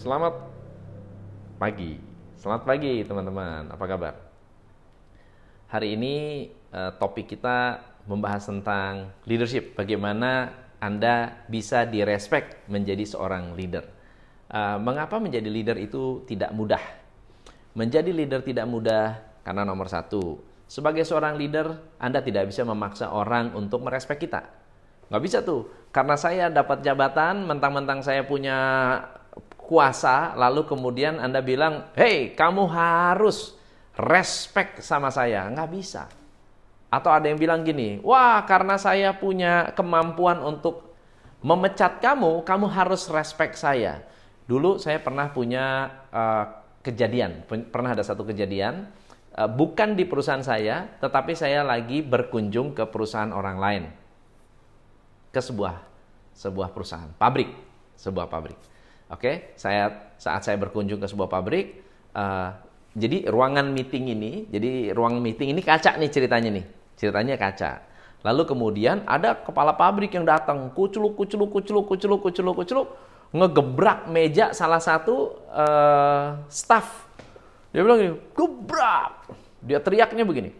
selamat pagi. Selamat pagi teman-teman, apa kabar? Hari ini uh, topik kita membahas tentang leadership. Bagaimana Anda bisa direspek menjadi seorang leader. Uh, mengapa menjadi leader itu tidak mudah? Menjadi leader tidak mudah karena nomor satu, sebagai seorang leader, Anda tidak bisa memaksa orang untuk merespek kita. Nggak bisa tuh, karena saya dapat jabatan, mentang-mentang saya punya kuasa, lalu kemudian Anda bilang, hey kamu harus respect sama saya. Nggak bisa. Atau ada yang bilang gini, wah karena saya punya kemampuan untuk memecat kamu, kamu harus respect saya. Dulu saya pernah punya uh, kejadian, pernah ada satu kejadian, uh, bukan di perusahaan saya, tetapi saya lagi berkunjung ke perusahaan orang lain. Ke sebuah sebuah perusahaan, pabrik, sebuah pabrik. Oke, saya saat saya berkunjung ke sebuah pabrik, uh, jadi ruangan meeting ini, jadi ruang meeting ini kaca nih ceritanya nih, ceritanya kaca. Lalu kemudian ada kepala pabrik yang datang, kuculuk, kuculuk, kuculuk, kuculuk, kuculuk, kuculuk, ngegebrak meja salah satu uh, staff. Dia bilang gini, gebrak. Dia teriaknya begini,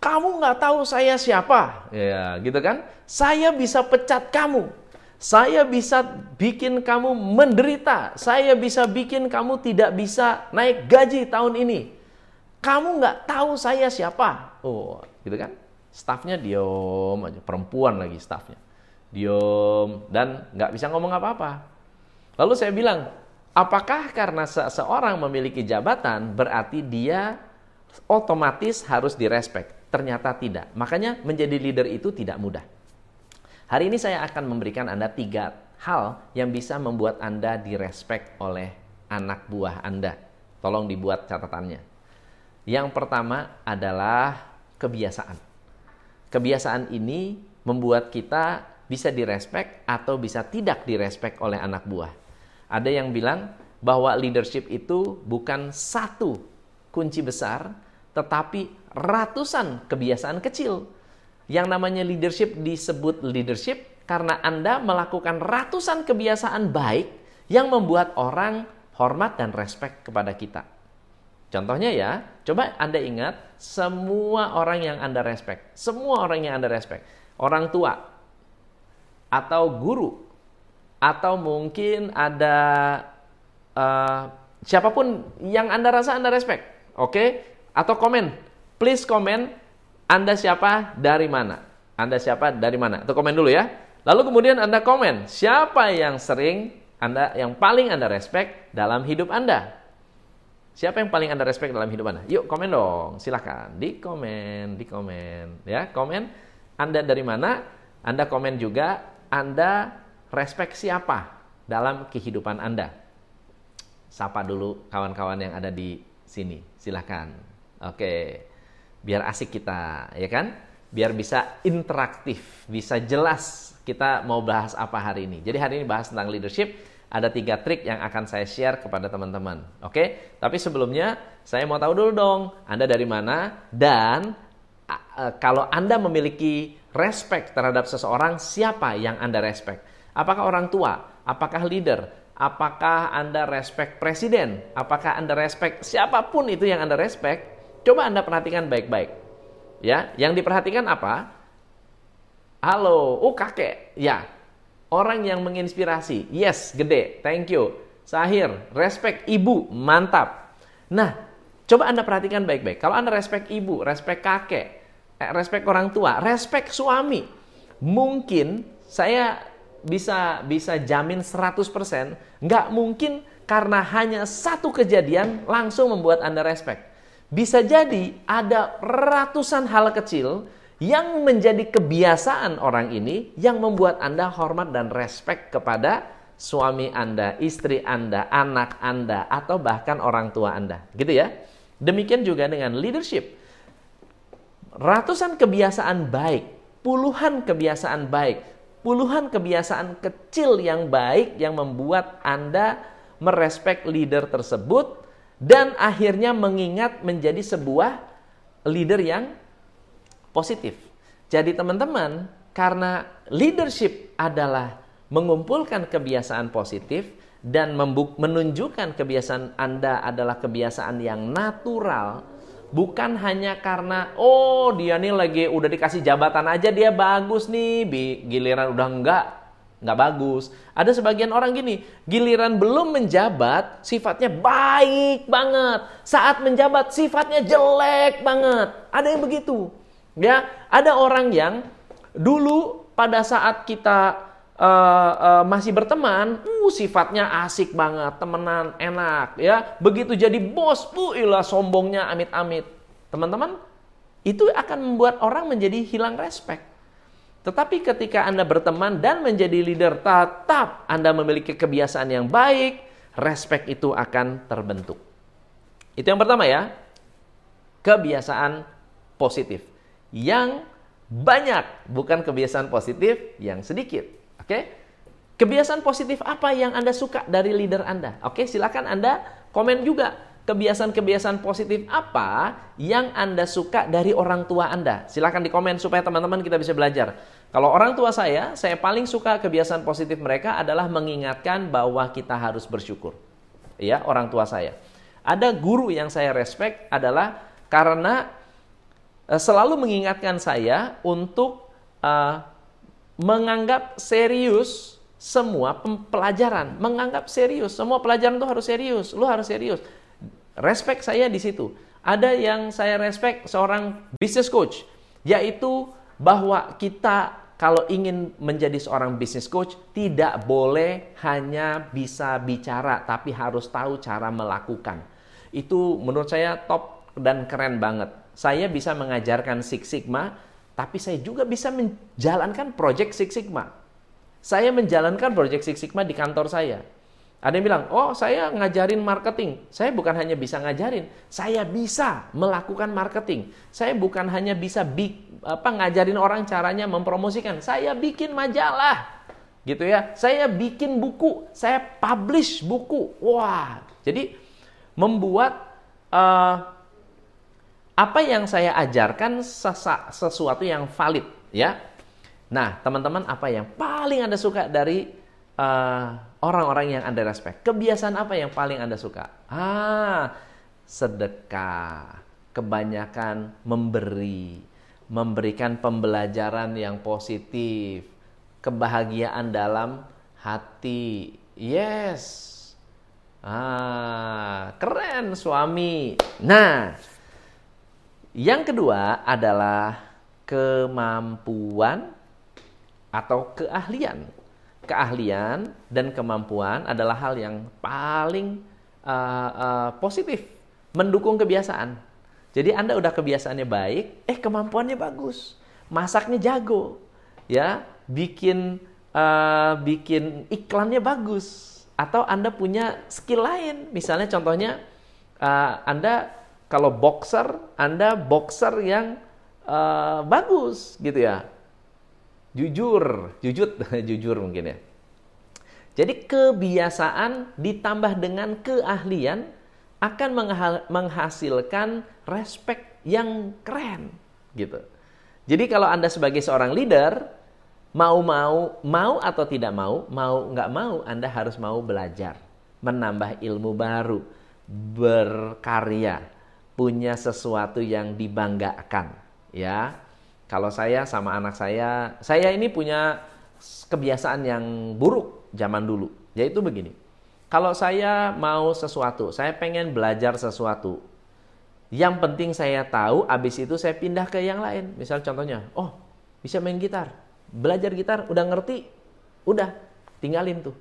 kamu nggak tahu saya siapa, ya gitu kan? Saya bisa pecat kamu. Saya bisa bikin kamu menderita. Saya bisa bikin kamu tidak bisa naik gaji tahun ini. Kamu nggak tahu saya siapa. Oh, gitu kan? Staffnya diom aja. Perempuan lagi staffnya. Diom dan nggak bisa ngomong apa-apa. Lalu saya bilang, apakah karena seseorang memiliki jabatan berarti dia otomatis harus direspek? Ternyata tidak. Makanya menjadi leader itu tidak mudah. Hari ini saya akan memberikan Anda tiga hal yang bisa membuat Anda direspek oleh anak buah Anda. Tolong dibuat catatannya. Yang pertama adalah kebiasaan. Kebiasaan ini membuat kita bisa direspek atau bisa tidak direspek oleh anak buah. Ada yang bilang bahwa leadership itu bukan satu kunci besar, tetapi ratusan kebiasaan kecil yang namanya leadership disebut leadership karena Anda melakukan ratusan kebiasaan baik yang membuat orang hormat dan respect kepada kita. Contohnya ya, coba Anda ingat semua orang yang Anda respect, semua orang yang Anda respect, orang tua atau guru atau mungkin ada uh, siapa pun yang Anda rasa Anda respect, oke? Okay? Atau komen, please komen anda siapa dari mana? Anda siapa dari mana? Itu komen dulu ya. Lalu kemudian Anda komen, siapa yang sering Anda yang paling Anda respect dalam hidup Anda? Siapa yang paling Anda respect dalam hidup Anda? Yuk komen dong, silahkan. Di komen, di komen. Ya, komen Anda dari mana? Anda komen juga Anda respect siapa dalam kehidupan Anda. Sapa dulu kawan-kawan yang ada di sini. Silahkan. Oke biar asik kita, ya kan? Biar bisa interaktif, bisa jelas kita mau bahas apa hari ini. Jadi hari ini bahas tentang leadership, ada tiga trik yang akan saya share kepada teman-teman. Oke, tapi sebelumnya saya mau tahu dulu dong, Anda dari mana dan uh, kalau Anda memiliki respect terhadap seseorang, siapa yang Anda respect? Apakah orang tua? Apakah leader? Apakah Anda respect presiden? Apakah Anda respect siapa pun itu yang Anda respect? Coba Anda perhatikan baik-baik. Ya, yang diperhatikan apa? Halo, oh kakek. Ya. Orang yang menginspirasi. Yes, gede. Thank you. Sahir, respect ibu, mantap. Nah, coba Anda perhatikan baik-baik. Kalau Anda respect ibu, respect kakek, eh, respect orang tua, respect suami, mungkin saya bisa bisa jamin 100% nggak mungkin karena hanya satu kejadian langsung membuat Anda respect. Bisa jadi ada ratusan hal kecil yang menjadi kebiasaan orang ini yang membuat Anda hormat dan respect kepada suami Anda, istri Anda, anak Anda, atau bahkan orang tua Anda. Gitu ya. Demikian juga dengan leadership. Ratusan kebiasaan baik, puluhan kebiasaan baik, puluhan kebiasaan kecil yang baik yang membuat Anda merespek leader tersebut dan akhirnya mengingat menjadi sebuah leader yang positif. Jadi teman-teman, karena leadership adalah mengumpulkan kebiasaan positif, dan menunjukkan kebiasaan Anda adalah kebiasaan yang natural, bukan hanya karena oh dia nih lagi udah dikasih jabatan aja dia bagus nih, giliran udah enggak, nggak bagus. Ada sebagian orang gini, giliran belum menjabat, sifatnya baik banget. Saat menjabat, sifatnya jelek banget. Ada yang begitu. Ya, ada orang yang dulu pada saat kita uh, uh, masih berteman, uh sifatnya asik banget, temenan enak ya. Begitu jadi bos, uh ilah sombongnya amit-amit. Teman-teman, itu akan membuat orang menjadi hilang respect. Tetapi ketika Anda berteman dan menjadi leader, tetap Anda memiliki kebiasaan yang baik, respect itu akan terbentuk. Itu yang pertama ya. Kebiasaan positif. Yang banyak, bukan kebiasaan positif yang sedikit. Oke? Kebiasaan positif apa yang Anda suka dari leader Anda? Oke, silakan Anda komen juga. Kebiasaan-kebiasaan positif apa yang Anda suka dari orang tua Anda? Silakan di komen supaya teman-teman kita bisa belajar. Kalau orang tua saya, saya paling suka kebiasaan positif mereka adalah mengingatkan bahwa kita harus bersyukur. Ya, orang tua saya. Ada guru yang saya respect adalah karena uh, selalu mengingatkan saya untuk uh, menganggap serius semua pelajaran, menganggap serius semua pelajaran itu harus serius, lu harus serius. Respect saya di situ. Ada yang saya respect seorang business coach, yaitu bahwa kita kalau ingin menjadi seorang business coach tidak boleh hanya bisa bicara tapi harus tahu cara melakukan. Itu menurut saya top dan keren banget. Saya bisa mengajarkan Six Sigma tapi saya juga bisa menjalankan Project Six Sigma. Saya menjalankan Project Six Sigma di kantor saya. Ada yang bilang, oh saya ngajarin marketing. Saya bukan hanya bisa ngajarin, saya bisa melakukan marketing. Saya bukan hanya bisa bi apa ngajarin orang caranya mempromosikan. Saya bikin majalah, gitu ya. Saya bikin buku, saya publish buku. Wah, jadi membuat uh, apa yang saya ajarkan sesuatu yang valid ya. Nah, teman-teman apa yang paling Anda suka dari eh, orang-orang yang Anda respect? Kebiasaan apa yang paling Anda suka? Ah, sedekah, kebanyakan memberi, memberikan pembelajaran yang positif, kebahagiaan dalam hati. Yes. Ah, keren suami. Nah, yang kedua adalah kemampuan atau keahlian. Keahlian dan kemampuan adalah hal yang paling uh, uh, positif, mendukung kebiasaan. Jadi Anda udah kebiasaannya baik, eh kemampuannya bagus, masaknya jago, ya, bikin uh, bikin iklannya bagus, atau Anda punya skill lain, misalnya contohnya uh, Anda kalau boxer, Anda boxer yang uh, bagus gitu ya. Jujur, jujur, jujur mungkin ya. Jadi kebiasaan ditambah dengan keahlian akan menghasilkan respect yang keren gitu. Jadi kalau Anda sebagai seorang leader mau-mau, mau atau tidak mau, mau nggak mau, Anda harus mau belajar, menambah ilmu baru, berkarya, punya sesuatu yang dibanggakan ya kalau saya sama anak saya saya ini punya kebiasaan yang buruk zaman dulu. Yaitu begini kalau saya mau sesuatu saya pengen belajar sesuatu yang penting saya tahu abis itu saya pindah ke yang lain. Misal contohnya oh bisa main gitar. Belajar gitar udah ngerti? Udah tinggalin tuh.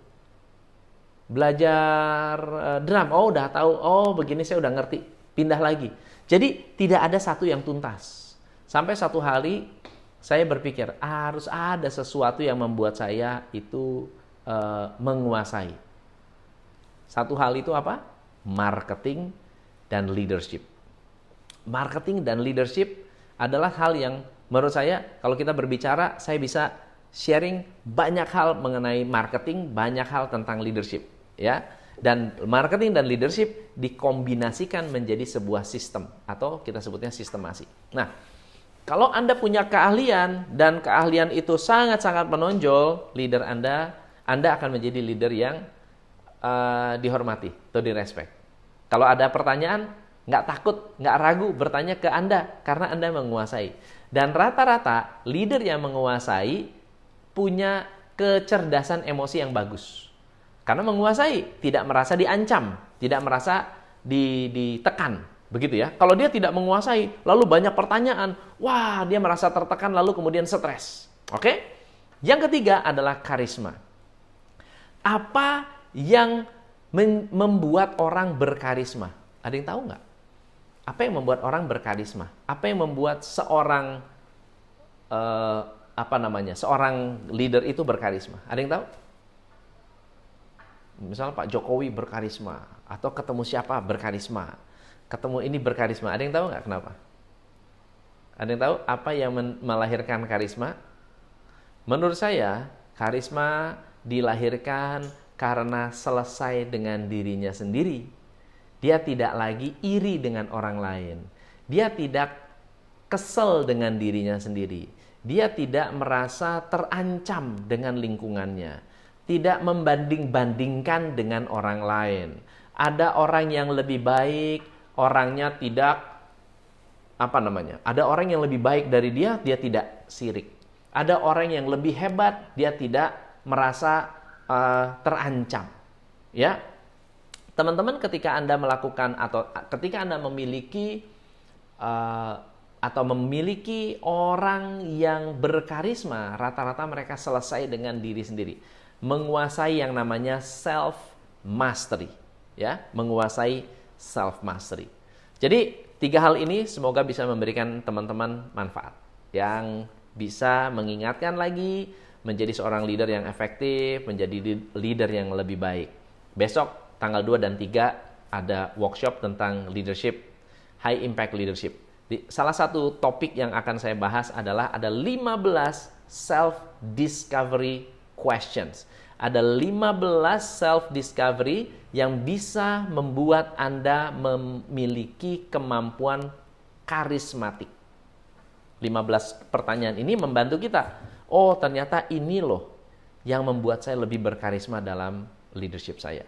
Belajar uh, drum oh udah tahu. Oh begini saya udah ngerti. Pindah lagi. Jadi tidak ada satu yang tuntas. Sampai satu hari saya berpikir harus ada sesuatu yang membuat saya itu uh, menguasai. Satu hal itu apa? Marketing dan leadership. Marketing dan leadership adalah hal yang menurut saya kalau kita berbicara saya bisa sharing banyak hal mengenai marketing, banyak hal tentang leadership, ya dan marketing dan leadership dikombinasikan menjadi sebuah sistem atau kita sebutnya sistemasi. Nah, kalau Anda punya keahlian dan keahlian itu sangat-sangat menonjol, leader Anda, Anda akan menjadi leader yang uh, dihormati atau direspek. Kalau ada pertanyaan, nggak takut, nggak ragu bertanya ke Anda karena Anda menguasai. Dan rata-rata leader yang menguasai punya kecerdasan emosi yang bagus. Karena menguasai, tidak merasa diancam, tidak merasa ditekan, begitu ya. Kalau dia tidak menguasai, lalu banyak pertanyaan, wah dia merasa tertekan lalu kemudian stres. Oke? Yang ketiga adalah karisma. Apa yang membuat orang berkarisma? Ada yang tahu nggak? Apa yang membuat orang berkarisma? Apa yang membuat seorang uh, apa namanya seorang leader itu berkarisma? Ada yang tahu? Misalnya Pak Jokowi berkarisma atau ketemu siapa berkarisma, ketemu ini berkarisma. Ada yang tahu nggak kenapa? Ada yang tahu apa yang melahirkan karisma? Menurut saya, karisma dilahirkan karena selesai dengan dirinya sendiri. Dia tidak lagi iri dengan orang lain. Dia tidak kesel dengan dirinya sendiri. Dia tidak merasa terancam dengan lingkungannya tidak membanding-bandingkan dengan orang lain. Ada orang yang lebih baik, orangnya tidak apa namanya? Ada orang yang lebih baik dari dia, dia tidak sirik. Ada orang yang lebih hebat, dia tidak merasa uh, terancam. Ya. Teman-teman ketika Anda melakukan atau ketika Anda memiliki uh, atau memiliki orang yang berkarisma, rata-rata mereka selesai dengan diri sendiri menguasai yang namanya self mastery ya menguasai self mastery jadi tiga hal ini semoga bisa memberikan teman-teman manfaat yang bisa mengingatkan lagi menjadi seorang leader yang efektif menjadi leader yang lebih baik. Besok tanggal 2 dan 3 ada workshop tentang leadership high impact leadership. Di, salah satu topik yang akan saya bahas adalah ada 15 self discovery questions. Ada 15 self discovery yang bisa membuat Anda memiliki kemampuan karismatik. 15 pertanyaan ini membantu kita. Oh, ternyata ini loh yang membuat saya lebih berkarisma dalam leadership saya.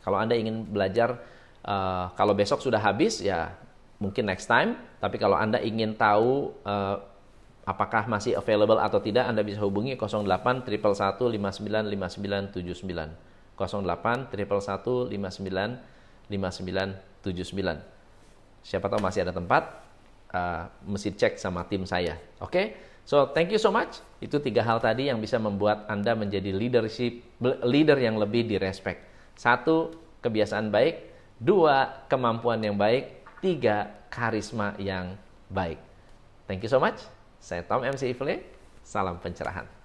Kalau Anda ingin belajar, uh, kalau besok sudah habis, ya mungkin next time. Tapi kalau Anda ingin tahu uh, apakah masih available atau tidak Anda bisa hubungi 08 111 59 5979 08 111 59 5979 siapa tahu masih ada tempat uh, mesti cek sama tim saya oke? Okay? so thank you so much. Itu tiga hal tadi yang bisa membuat Anda menjadi leadership leader yang lebih direspek. Satu kebiasaan baik. Dua kemampuan yang baik. Tiga karisma yang baik. Thank you so much saya Tom MC Ifle, salam pencerahan.